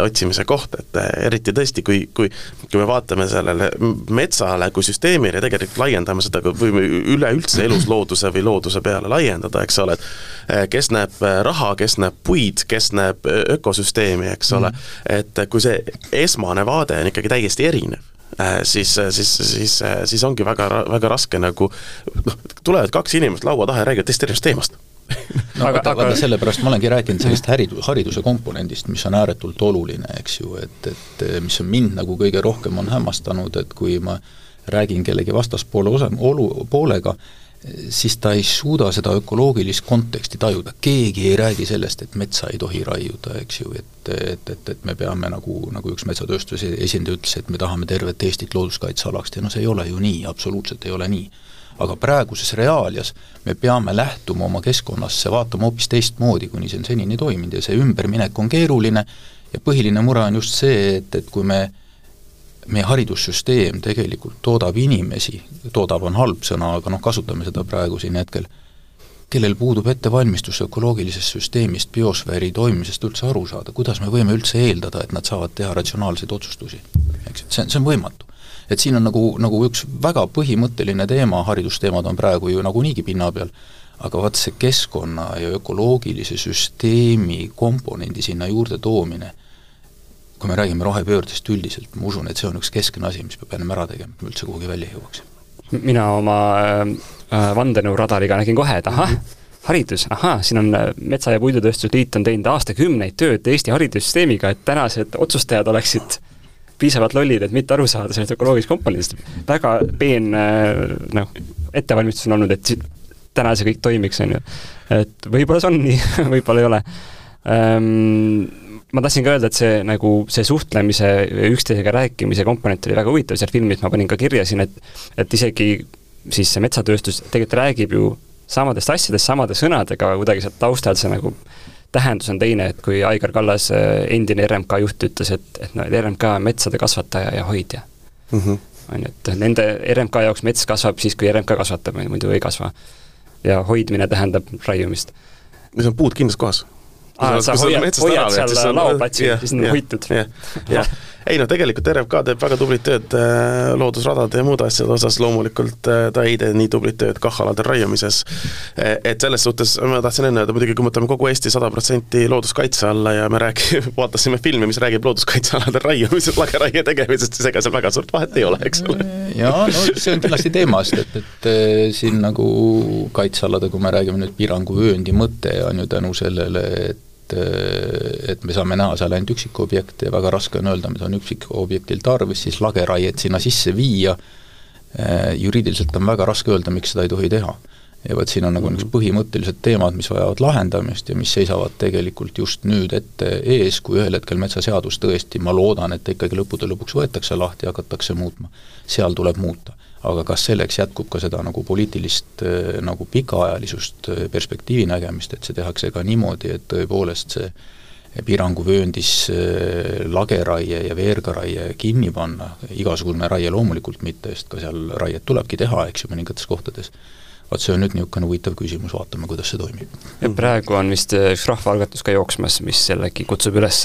otsimise koht, et eriti tõesti, kui, kui kui me vaatame sellele metsale kui süsteemile, tegelikult laiendame seda, võime üleüldse eluslooduse või looduse peale laiendada, eks ole, et kes näeb raha, kes näeb puid, kes näeb ökosüsteemi, eks ole mm, -hmm. et kui see esmane vaade on ikkagi täiesti erinev, äh, siis, siis, siis, siis ongi väga, väga raske nagu noh, tulevad kaks inimest laua taha ja räägivad täiesti erinevast teemast. No aga, aga, aga sellepärast ma olengi rääkinud sellest häridu-, hariduse komponendist, mis on ääretult oluline, eks ju, et, et mis on mind nagu kõige rohkem on hämmastanud, et kui ma räägin kellegi vastaspoole osa, olu, poolega, siis ta ei suuda seda ökoloogilist konteksti tajuda, keegi ei räägi sellest, et metsa ei tohi raiuda, eks ju, et, et, et, et me peame nagu, nagu üks metsatööstuse esindaja ütles, et me tahame tervet Eestit looduskaitsealaks. Teha, no see ei ole ju nii, absoluutselt ei ole nii. aga praeguses reaalias me peame lähtuma oma keskkonnasse, vaatama hoopis teistmoodi, kuni see on senini toiminud. Ja see ümberminek on keeruline ja põhiline mure on just see, et, et kui me meie haridussüsteem tegelikult toodab inimesi, toodab on halb sõna, aga noh, kasutame seda praegu siin hetkel, kellel puudub ettevalmistus ökoloogilisest süsteemist, biosfääri toimimisest üldse aru saada, kuidas me võime üldse eeldada, et nad saavad teha ratsionaalseid otsustusi? eks, et see on, see on võimatu. et siin on nagu, nagu üks väga põhimõtteline teema, haridusteemad on praegu ju nagunii pinna peal, aga vaat see keskkonna ja ökoloogilise süsteemi komponendi sinna juurde toomine kui me räägime rohepöördest üldiselt, ma usun, et see on üks keskne asi, mis peab ennem ära tegema, et me üldse kuhugi välja jõuaks. mina oma äh, vandenõuradariga nägin kohe, et ahah haridus, ahaa, siin on äh, Metsa- ja Puidutööstuse Liit on teinud aastakümneid tööd Eesti haridussüsteemiga, et tänased otsustajad oleksid piisavalt lollid, et mitte aru saada sellest ökoloogilisest komponendist. väga peen äh, noh, ettevalmistus on olnud, et täna see kõik toimiks, on ju. et võib-olla see on nii võib-olla ei ole ähm, ma tahtsin ka öelda, et see nagu, see suhtlemise, üksteisega rääkimise komponent oli väga huvitav seal filmis, ma panin ka kirja siin, et et isegi siis see metsatööstus tegelikult räägib ju samadest asjadest, samade sõnadega, kuidagi sealt taustal see nagu tähendus on teine, et kui Aigar Kallas, endine RMK juht, ütles, et, et noh, et RMK on metsade kasvataja ja hoidja mm. -hmm. on ju, et nende RMK jaoks mets kasvab siis, kui RMK kasvatab, muidu ei kasva. ja hoidmine tähendab raiumist. mis on puud kindlas kohas aa, sa hoiad, hoiad seal laoplatsil, siis on hoitud. jah, jah ei no tegelikult RMK teeb väga tublit tööd äh, loodusradade ja muude asjade osas, loomulikult äh, ta ei tee nii tublit tööd KAH-aladel raiumises. E, et selles suhtes ma tahtsin enne öelda, muidugi kui me võtame kogu Eesti sada protsenti looduskaitse alla ja me räägime, vaatasime filmi, mis räägib looduskaitsealadel raiumisest, lageraie tegemisest, siis ega seal väga suurt vahet ei ole, eks ole. jaa, no see on kindlasti teemast, et, et äh, siin nagu kaitsealade, kui me räägime nüüd piiranguvööndi mõte on ju tänu sellele, et et et me saame näha seal ainult üksikobjekte ja väga raske on öelda, mida on üksikobjektil tarvis, siis lageraiet sinna sisse viia, juriidiliselt on väga raske öelda, miks seda ei tohi teha. ja vot siin on nagu niisugused põhimõttelised teemad, mis vajavad lahendamist ja mis seisavad tegelikult just nüüd ette ees, kui ühel hetkel metsaseadus tõesti, ma loodan, et ta ikkagi lõppude lõpuks võetakse lahti ja hakatakse muutma. seal tuleb muuta. Aga kas selleks jätkub ka seda nagu poliitilist nagu pikaajalisust, perspektiivi nägemist, et see tehakse ka niimoodi, et tõepoolest see piiranguvööndis lageraie ja veergaraie kinni panna, igasugune raie loomulikult mitte, sest ka seal raiet tulebki teha, eks ju, mõningates kohtades vot see on nüüd niisugune huvitav küsimus, vaatame, kuidas see toimib. praegu on vist üks rahvaalgatus ka jooksmas, mis jällegi kutsub üles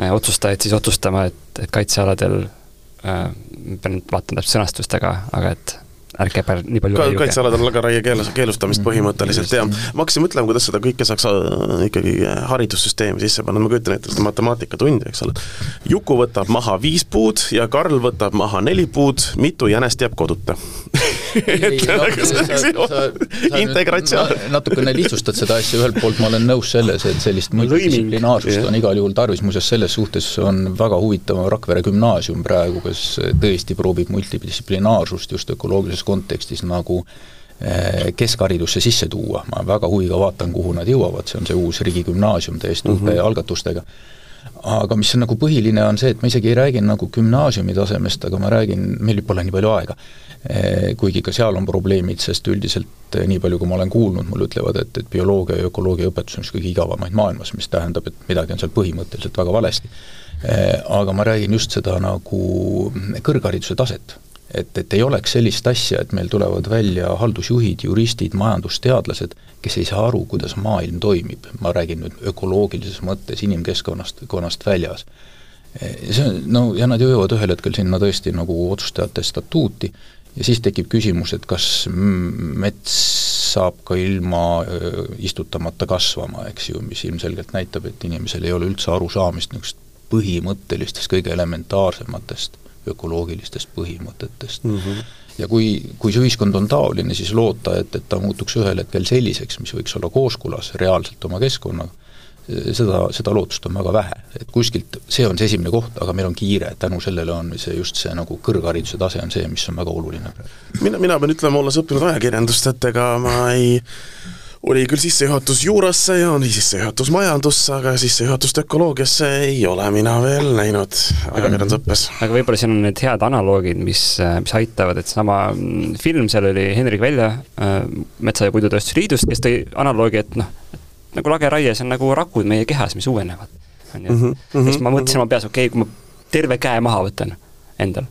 otsustajaid siis otsustama, et, et kaitsealadel äh,, pean nüüd vaatama täpselt sõnastust, aga, aga et ärge pär nii palju ka kaitsealadel lageraie keelus, keelustamist põhimõtteliselt ja ma hakkasin mõtlema, kuidas seda kõike saaks äh, ikkagi haridussüsteemi sisse panna, ma kujutan ette seda matemaatikatundi, eks ole. Juku võtab maha viis puud ja Karl võtab maha neli puud, mitu jänest jääb koduta integratsioon. natukene lihtsustad seda asja, ühelt poolt ma olen nõus selles, et sellist multidistsiplinaarsust on igal juhul tarvis, muuseas selles suhtes on väga huvitav Rakvere gümnaasium praegu, kes tõesti proovib multidistsiplinaarsust just ökoloogilises kontekstis nagu eh, keskharidusse sisse tuua, ma väga huviga vaatan, kuhu nad jõuavad, see on see uus riigigümnaasium täiesti mm -hmm. uute algatustega aga mis on nagu põhiline, on see, et ma isegi ei räägi nagu gümnaasiumi tasemest, aga ma räägin, meil pole nii palju aega, Eh, kuigi ka seal on probleemid, sest üldiselt eh, nii palju, kui ma olen kuulnud, mulle ütlevad, et, et bioloogia ja ökoloogia õpetus on üks kõige igavamaid maailmas, mis tähendab, et midagi on seal põhimõtteliselt väga valesti. Eh, aga ma räägin just seda nagu kõrghariduse taset. Et, et ei oleks sellist asja, et meil tulevad välja haldusjuhid, juristid, majandusteadlased, kes ei saa aru, kuidas maailm toimib, ma räägin nüüd ökoloogilises mõttes inimkeskkonnast, konnast väljas. See on, no ja nad jõuavad ühel hetkel sinna tõesti nagu otsustajate statuuti ja siis tekib küsimus, et kas mets saab ka ilma istutamata kasvama, eks ju, mis ilmselgelt näitab, et inimesel ei ole üldse arusaamist niisugust põhimõttelistest, kõige elementaarsematest ökoloogilistest põhimõtetest mm. -hmm. ja kui, kui see ühiskond on taoline, siis loota, et, et ta muutuks ühel hetkel selliseks, mis võiks olla kooskõlas reaalselt oma keskkonnaga, seda, seda lootust on väga vähe, et kuskilt see on see esimene koht, aga meil on kiire, tänu sellele on see just see nagu kõrghariduse tase on see, mis on väga oluline mina, mina pean ütlema, olles õppinud ajakirjandust, et ega ma ei oli küll sissejuhatus juurasse ja oli sissejuhatus majandusse, aga sissejuhatust ökoloogiasse ei ole mina veel näinud ajakirjandusõppes. aga võib-olla siin on need head analoogid, mis, mis aitavad, et seesama film, seal oli Henrik Välja äh, Metsa- ja Puidutööstuse Liidust, kes tõi analoogi, et noh, nagu lageraie, see on nagu rakud meie kehas, mis uuenevad. on ju, mhm, mhm, siis ma mõtlesin oma peas, okei okay,, kui ma terve käe maha võtan endal,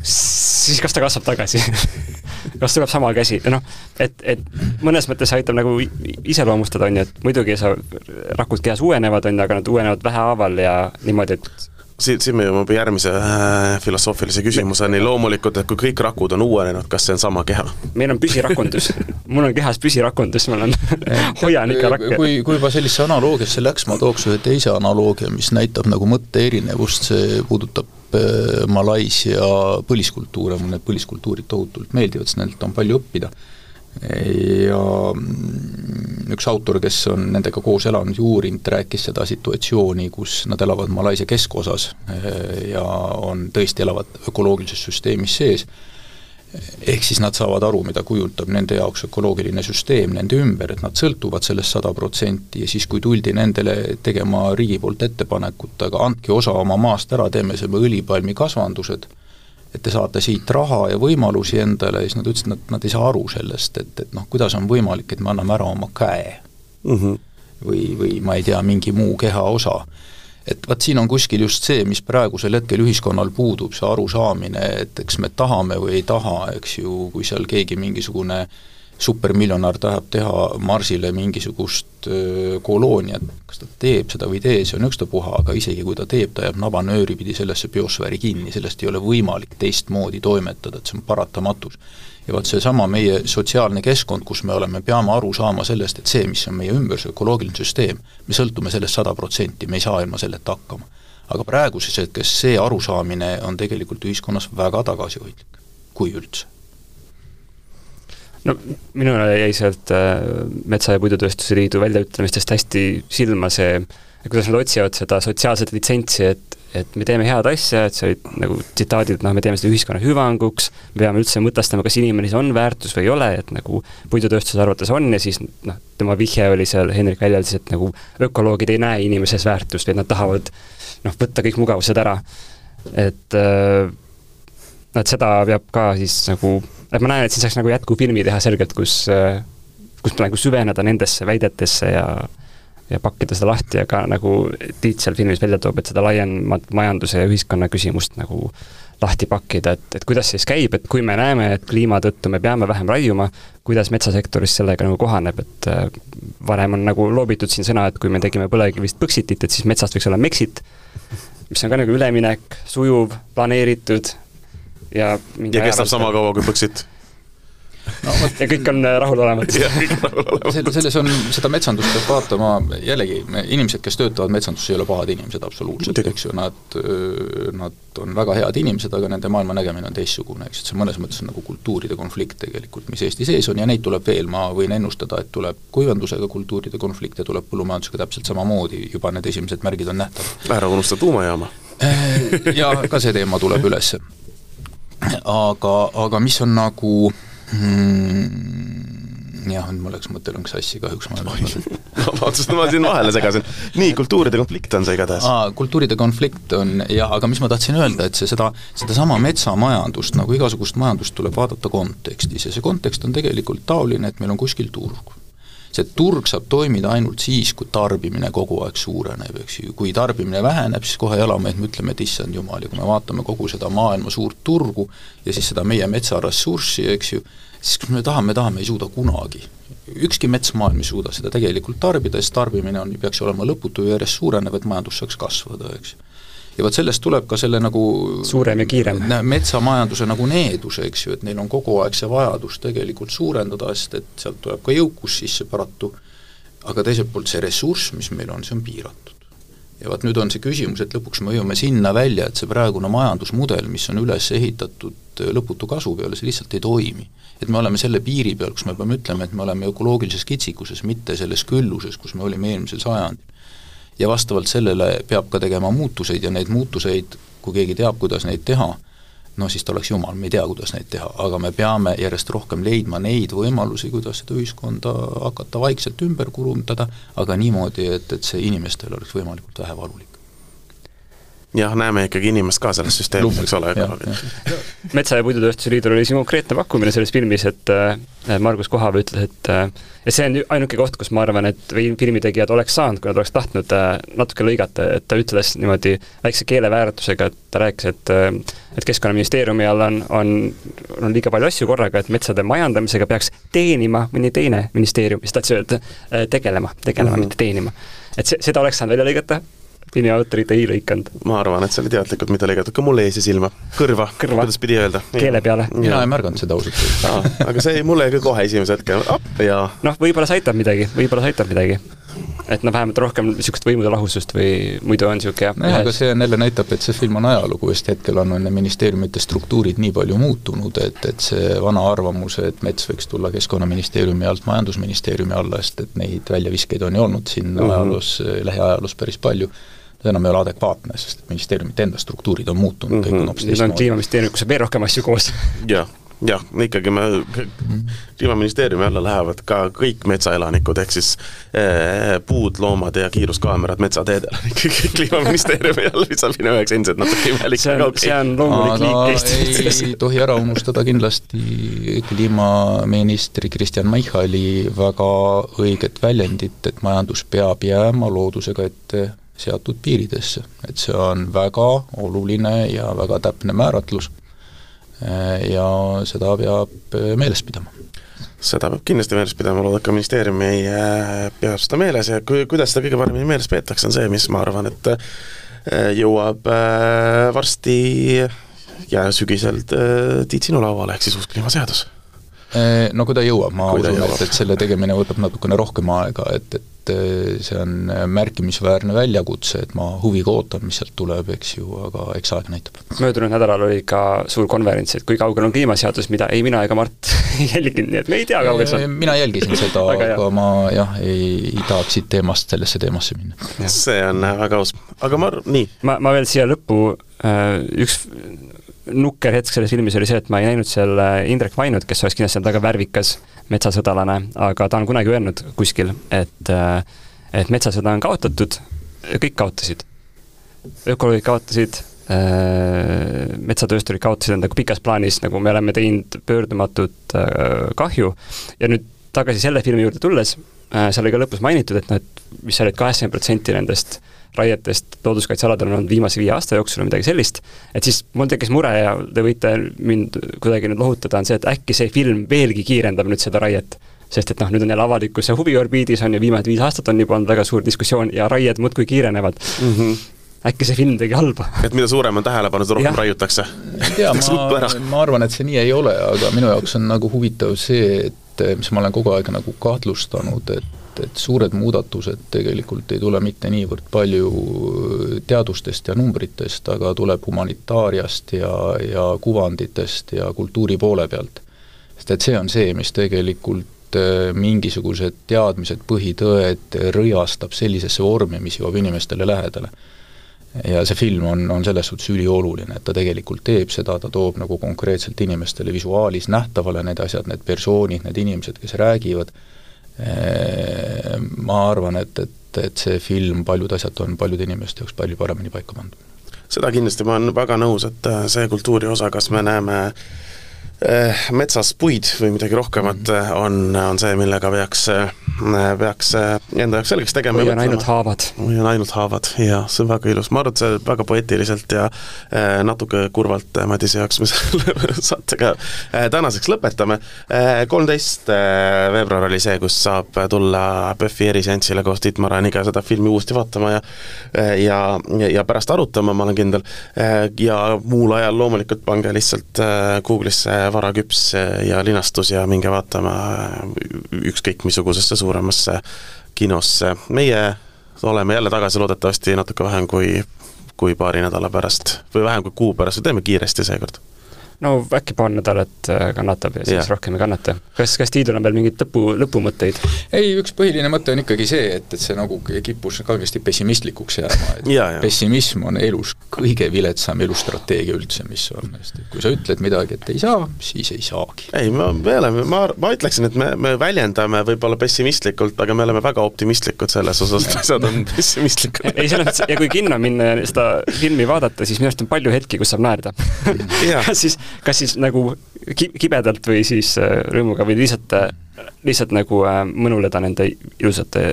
siis kas ta kasvab tagasi kas tuleb sama käsi, noh, et, et mõnes mõttes aitab nagu iseloomustada, on ju, et muidugi sa, rakud kehas uuenevad, on ju, aga nad uuenevad vähehaaval ja niimoodi, et siin, siin me jõuame järgmise äh, filosoofilise küsimuseni, loomulikult, et kui kõik rakud on uuenenud, kas see on sama keha? meil on püsirakundus mul on kehas püsirakundus, ma olen hoian ikka rakke. kui, kui juba sellisesse analoogiasse läks, ma tooks ühe teise analoogia, mis näitab nagu mõtte erinevust, see puudutab Malaisia põliskultuure, mulle need põliskultuurid tohutult meeldivad, sest nendelt on palju õppida. Ja mm, üks autor, kes on nendega koos elanud ja uurinud, rääkis seda situatsiooni, kus nad elavad Malaisia keskosas eh, ja on, tõesti elavad ökoloogilises süsteemis sees, ehk siis nad saavad aru, mida kujutab nende jaoks ökoloogiline süsteem nende ümber, et nad sõltuvad sellest sada protsenti ja siis, kui tuldi nendele tegema riigi poolt ettepanekut, aga andke osa oma maast ära, teeme selle õlipalmikasvandused, et te saate siit raha ja võimalusi endale, siis nad ütlesid, et nad, nad ei saa aru sellest, et, et noh, kuidas on võimalik, et me anname ära oma käe mm. -hmm. või, või ma ei tea, mingi muu kehaosa. Et vot siin on kuskil just see, mis praegusel hetkel ühiskonnal puudub, see arusaamine, et eks me tahame või ei taha, eks ju, kui seal keegi mingisugune supermiljonär tahab teha Marsile mingisugust kolooniat, kas ta teeb seda või ei tee, see on ükstapuha, aga isegi kui ta teeb, ta jääb nabanööri pidi sellesse biosfääri kinni, sellest ei ole võimalik teistmoodi toimetada, et see on paratamatus. Ja vot seesama meie sotsiaalne keskkond, kus me oleme, peame aru saama sellest, et see, mis on meie ümber, see ökoloogiline süsteem, me sõltume sellest sada protsenti, me ei saa ilma selleta hakkama. aga praeguses hetkes see arusaamine on tegelikult ühiskonnas väga tagasihoidlik, kui üldse no minule jäi sealt äh, Metsa- ja Puidutööstuse Liidu väljaütlemistest hästi silma see ja kuidas nad otsivad seda sotsiaalset litsentsi, et, et me teeme head asja, et see olid nagu tsitaadid, noh, me teeme seda ühiskonna hüvanguks, me peame üldse mõtestama, kas inimene siis on väärtus või ei ole, et nagu puidutööstuse arvates on ja siis noh, tema vihje oli seal, Hendrik väljendas, et nagu ökoloogid ei näe inimeses väärtust, vaid nad tahavad noh, võtta kõik mugavused ära. et äh, et seda peab ka siis nagu, et ma näen, et siin saaks nagu jätkufilmi teha selgelt, kus, äh, kus nagu süveneda nendesse väidetesse ja ja pakkida seda lahti, aga nagu Tiit seal filmis välja toob, et seda laiemat majanduse ja ühiskonna küsimust nagu lahti pakkida, et, et kuidas see siis käib, et kui me näeme, et kliima tõttu me peame vähem raiuma, kuidas metsasektoris sellega nagu kohaneb, et äh, varem on nagu loobitud siin sõna, et kui me tegime põlevkivist Põxitit, et siis metsast võiks olla Mexit, mis on ka nagu üleminek, sujuv, planeeritud ja ja kestab sama kaua kui Põxit no, ja kõik on äh, rahulolevad selle, selles on, seda metsandust peab vaatama, jällegi, inimesed, kes töötavad metsanduses, ei ole pahad inimesed absoluutselt, eks ju, nad, nad on väga head inimesed, aga nende maailma nägemine on teistsugune, eks, et see mõnes mõttes on nagu kultuuride konflikt tegelikult, mis Eesti sees on ja neid tuleb veel, ma võin ennustada, et tuleb kuivandusega kultuuride konflikte, tuleb põllumajandusega täpselt samamoodi, juba need esimesed märgid on nähtavad. ära unusta tuumajaama. Äh, ja ka see teema tuleb üles. aga, aga mis on nagu mm,. jah, mul läks mõte lõnks sassi kahjuks, vabandust, ma siin vahele segasin. nii, kultuuride konflikt on see igatahes. kultuuride konflikt on jah, aga mis ma tahtsin öelda, et see seda, sedasama metsamajandust, nagu igasugust majandust, tuleb vaadata kontekstis ja see kontekst on tegelikult taoline, et meil on kuskil turg see turg saab toimida ainult siis, kui tarbimine kogu aeg suureneb, eks ju, kui tarbimine väheneb, siis kohe jalamehed me ütleme, et issand jumal, ja kui me vaatame kogu seda maailma suurt turgu ja siis seda meie metsaressurssi, eks ju, siis kui me tahame, tahame, ei suuda kunagi. ükski mets maailm ei suuda seda tegelikult tarbida, sest tarbimine on, peaks olema lõputu ja järjest suurenev, et majandus saaks kasvada, eks ju ja vot sellest tuleb ka selle nagu suurem ja kiirem. metsamajanduse nagu needus, eks ju, et neil on kogu aeg see vajadus tegelikult suurendada, sest et sealt tuleb ka jõukus sisse paratu, aga teiselt poolt see ressurss, mis meil on, see on piiratud. ja vot nüüd on see küsimus, et lõpuks me jõuame sinna välja, et see praegune majandusmudel, mis on üles ehitatud lõputu kasu peale, see lihtsalt ei toimi et me oleme selle piiri peal, kus me peame ütlema, et me oleme ökoloogilises kitsikuses, mitte selles külluses, kus me olime eelmisel sajandil. Ja vastavalt sellele peab ka tegema muutuseid ja neid muutuseid, kui keegi teab, kuidas neid teha, no siis ta oleks jumal, me ei tea, kuidas neid teha, aga me peame järjest rohkem leidma neid võimalusi, kuidas seda ühiskonda hakata vaikselt ümber kurundada, aga niimoodi, et, et see inimestele oleks võimalikult vähe valulik jah, näeme ikkagi inimest ka selles süsteemis, eks ole. metsa- ja Puidutööstuse Liidul oli siin konkreetne pakkumine selles filmis, et Margus Kohav ütles, et ja see on ainuke koht, kus ma arvan, et filmitegijad oleks saanud, kui nad oleks tahtnud natuke lõigata, et ta ütles niimoodi väikse keeleväärtusega, et ta rääkis, et et Keskkonnaministeeriumi all on, on, on liiga palju asju korraga, et metsade majandamisega peaks teenima mõni teine ministeerium, siis tahtis öelda tegelema, tegelema mm, -hmm. mitte teenima. et see, seda oleks saanud välja lõigata, autorid ei lõikanud. ma arvan, et see oli teadlikult mitte lõigatud, ka mulle jäi see silma, kõrva, kõrva., kuidas pidi öelda. keele peale. mina ei märganud seda ausalt öeldes aga see jäi mulle ka kohe esimese hetke appi ja noh, võib-olla see aitab midagi, võib-olla see aitab midagi. et noh, vähemalt rohkem niisugust võimude lahusust või muidu on niisugune jah. nojah, aga see on jälle näitab, et see film on ajalugu, sest hetkel on, on ministeeriumite struktuurid nii palju muutunud, et, et see vana arvamus, et mets võiks tulla Keskkonnaministeeriumi alt Majandusministeeriumi alla, sest et neid väljaviskeid on ju olnud siin mm -hmm. ajaloos, lähiajaloos päris palju see enam ei ole adekvaatne, sest ministeeriumite enda struktuurid on muutunud mm, -hmm. kõik on hoopis teistmoodi. Kliimaministeerium, kus on veel rohkem asju koos. jah, jah, ikkagi me, kliimaministeeriumi alla lähevad ka kõik metsaelanikud, ehk siis eh, puud, loomad ja kiiruskaamerad metsateedel on ikkagi kliimaministeeriumi all, mis on minu jaoks endiselt natuke imelik. see on, see on loomulik liik Eestis. ei tohi ära unustada kindlasti kliimaministri Kristjan Michali väga õiget väljendit, et majandus peab jääma loodusega ette seatud piiridesse, et see on väga oluline ja väga täpne määratlus ja seda peab meeles pidama. seda peab kindlasti meeles pidama, loodan, et ka ministeerium ei äh, pea seda meeles ja kui, kuidas seda kõige paremini meeles peetakse, on see, mis ma arvan, et jõuab varsti ja sügisel Tiit sinu lauale, ehk siis uus kliimaseadus no kui ta jõuab, ma kui usun, et, et selle tegemine võtab natukene rohkem aega, et, et eh, see on märkimisväärne väljakutse, et ma huviga ootan, mis sealt tuleb, eks ju, aga eks aeg näitab. möödunud nädalal oli ka suur konverents, et kui kaugel on kliimaseadus, mida ei mina ega Mart ei jälginud, nii et me ei tea, kaugel see on. mina jälgisin seda aga, aga ma jah, ei, ei tahaks siit teemast sellesse teemasse minna. see on väga aus, aga ma, nii. ma, ma veel siia lõppu, üks nukker hetk selles filmis oli see, et ma ei näinud seal Indrek Vainut, kes oleks kindlasti väga värvikas metsasõdalane, aga ta on kunagi öelnud kuskil, et et metsasõda on kaotatud, kõik kaotasid. ökoloogid kaotasid, metsatöösturid kaotasid endaga pikas plaanis, nagu me oleme teinud pöördumatut kahju ja nüüd tagasi selle filmi juurde tulles, seal oli ka lõpus mainitud, et noh, et mis seal olid kaheksakümmend protsenti nendest raietest looduskaitsealadel on olnud viimase viie aasta jooksul või midagi sellist, et siis mul tekkis mure ja te võite mind kuidagi nüüd lohutada, on see, et äkki see film veelgi kiirendab nüüd seda raiet. sest et noh, nüüd on jälle avalikkuse huviorbiidis on ju viimased viis aastat on juba olnud väga suur diskussioon ja raied muudkui kiirenevad mm. -hmm äkki see film tegi halba? et mida suurem on tähelepanu, seda rohkem raiutakse? ei tea, ma, ma arvan, et see nii ei ole, aga minu jaoks on nagu huvitav see, et mis ma olen kogu aeg nagu kahtlustanud, et et, et suured muudatused tegelikult ei tule mitte niivõrd palju teadustest ja numbritest, aga tuleb humanitaariast ja, ja kuvanditest ja kultuuri poole pealt. sest et see on see, mis tegelikult äh, mingisugused teadmised, põhitõed rõiastab sellisesse vormi, mis jõuab inimestele lähedale. ja see film on, on selles suhtes ülioluline, et ta tegelikult teeb seda, ta toob nagu konkreetselt inimestele visuaalis nähtavale need asjad, need persoonid, need inimesed, kes räägivad, ma arvan, et, et, et see film, paljud asjad on paljude inimeste jaoks palju paremini paika pandud. seda kindlasti, ma olen väga nõus, et äh, see kultuuri osa, kas me näeme eh, metsas puid või midagi rohkemat mm, -hmm. on, on see, millega peaks eh, peaks enda jaoks selgeks tegema. või on ainult haavad. või on ainult haavad, jaa, see on väga ilus, ma arvan, et see väga poeetiliselt ja natuke kurvalt Madise jaoks me selle saatega tänaseks lõpetame. kolmteist veebruar oli see, kus saab tulla PÖFFi eriseansile koos Tiit Maraniga seda filmi uuesti vaatama ja ja, ja pärast arutama, ma olen kindel, ja muul ajal loomulikult pange lihtsalt Google'isse varaküps ja linastus ja minge vaatama ükskõik missugusesse suuremasse kinosse. meie oleme jälle tagasi loodetavasti natuke vähem kui, kui paari nädala pärast või vähem kui kuu pärast teeme kiiresti seekord no äkki paar nädalat äh, kannatab ja siis yeah. rohkem ei kannata. kas, kas Tiidul on veel mingeid lõpu, lõpumõtteid? ei, üks põhiline mõte on ikkagi see, et, et see nagu kippus kangesti pessimistlikuks jääma, et ja, ja. pessimism on elus kõige viletsam elustrateegia üldse, mis on, sest kui sa ütled midagi, et ei saa, siis ei saagi. ei, ma, me oleme, ma, ma ütleksin, et me, me väljendame võib-olla pessimistlikult, aga me oleme väga optimistlikud selles osas, et asjad on pessimistlikud ei, selles mõttes, ja kui kinno minna ja seda filmi vaadata, siis minu arust on palju hetki, kus saab naerda siis kas siis nagu ki-, kibedalt või siis äh, rõõmuga või lihtsalt, äh, lihtsalt nagu äh, mõnuleda nende ilusate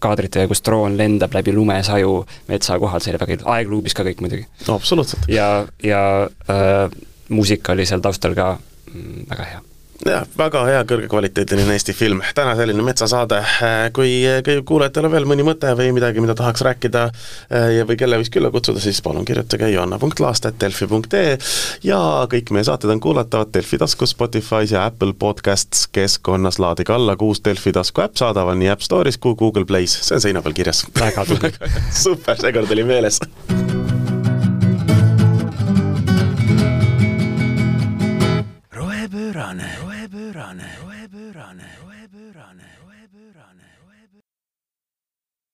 kaadrite, kus droon lendab läbi lumesaju metsa kohal, see oli väga ilus, aegluubis ka kõik muidugi no,. absoluutselt. ja, ja äh, muusika oli seal taustal ka mm, väga hea jah, väga hea kõrgekvaliteediline Eesti film, täna selline metsasaade, kui, kui kuulajatel on veel mõni mõte või midagi, mida tahaks rääkida ja või kelle võiks külla kutsuda, siis palun kirjutage joanna.laast.delfi.ee ja kõik meie saated on kuulatavad Delfi taskus, Spotify's ja Apple Podcasts keskkonnas, laadige alla kuus Delfi tasku äpp saadaval nii App Store'is kui Google Play's, see on seina peal kirjas. väga tubli. Super, seekord oli meeles. Rohepöörane.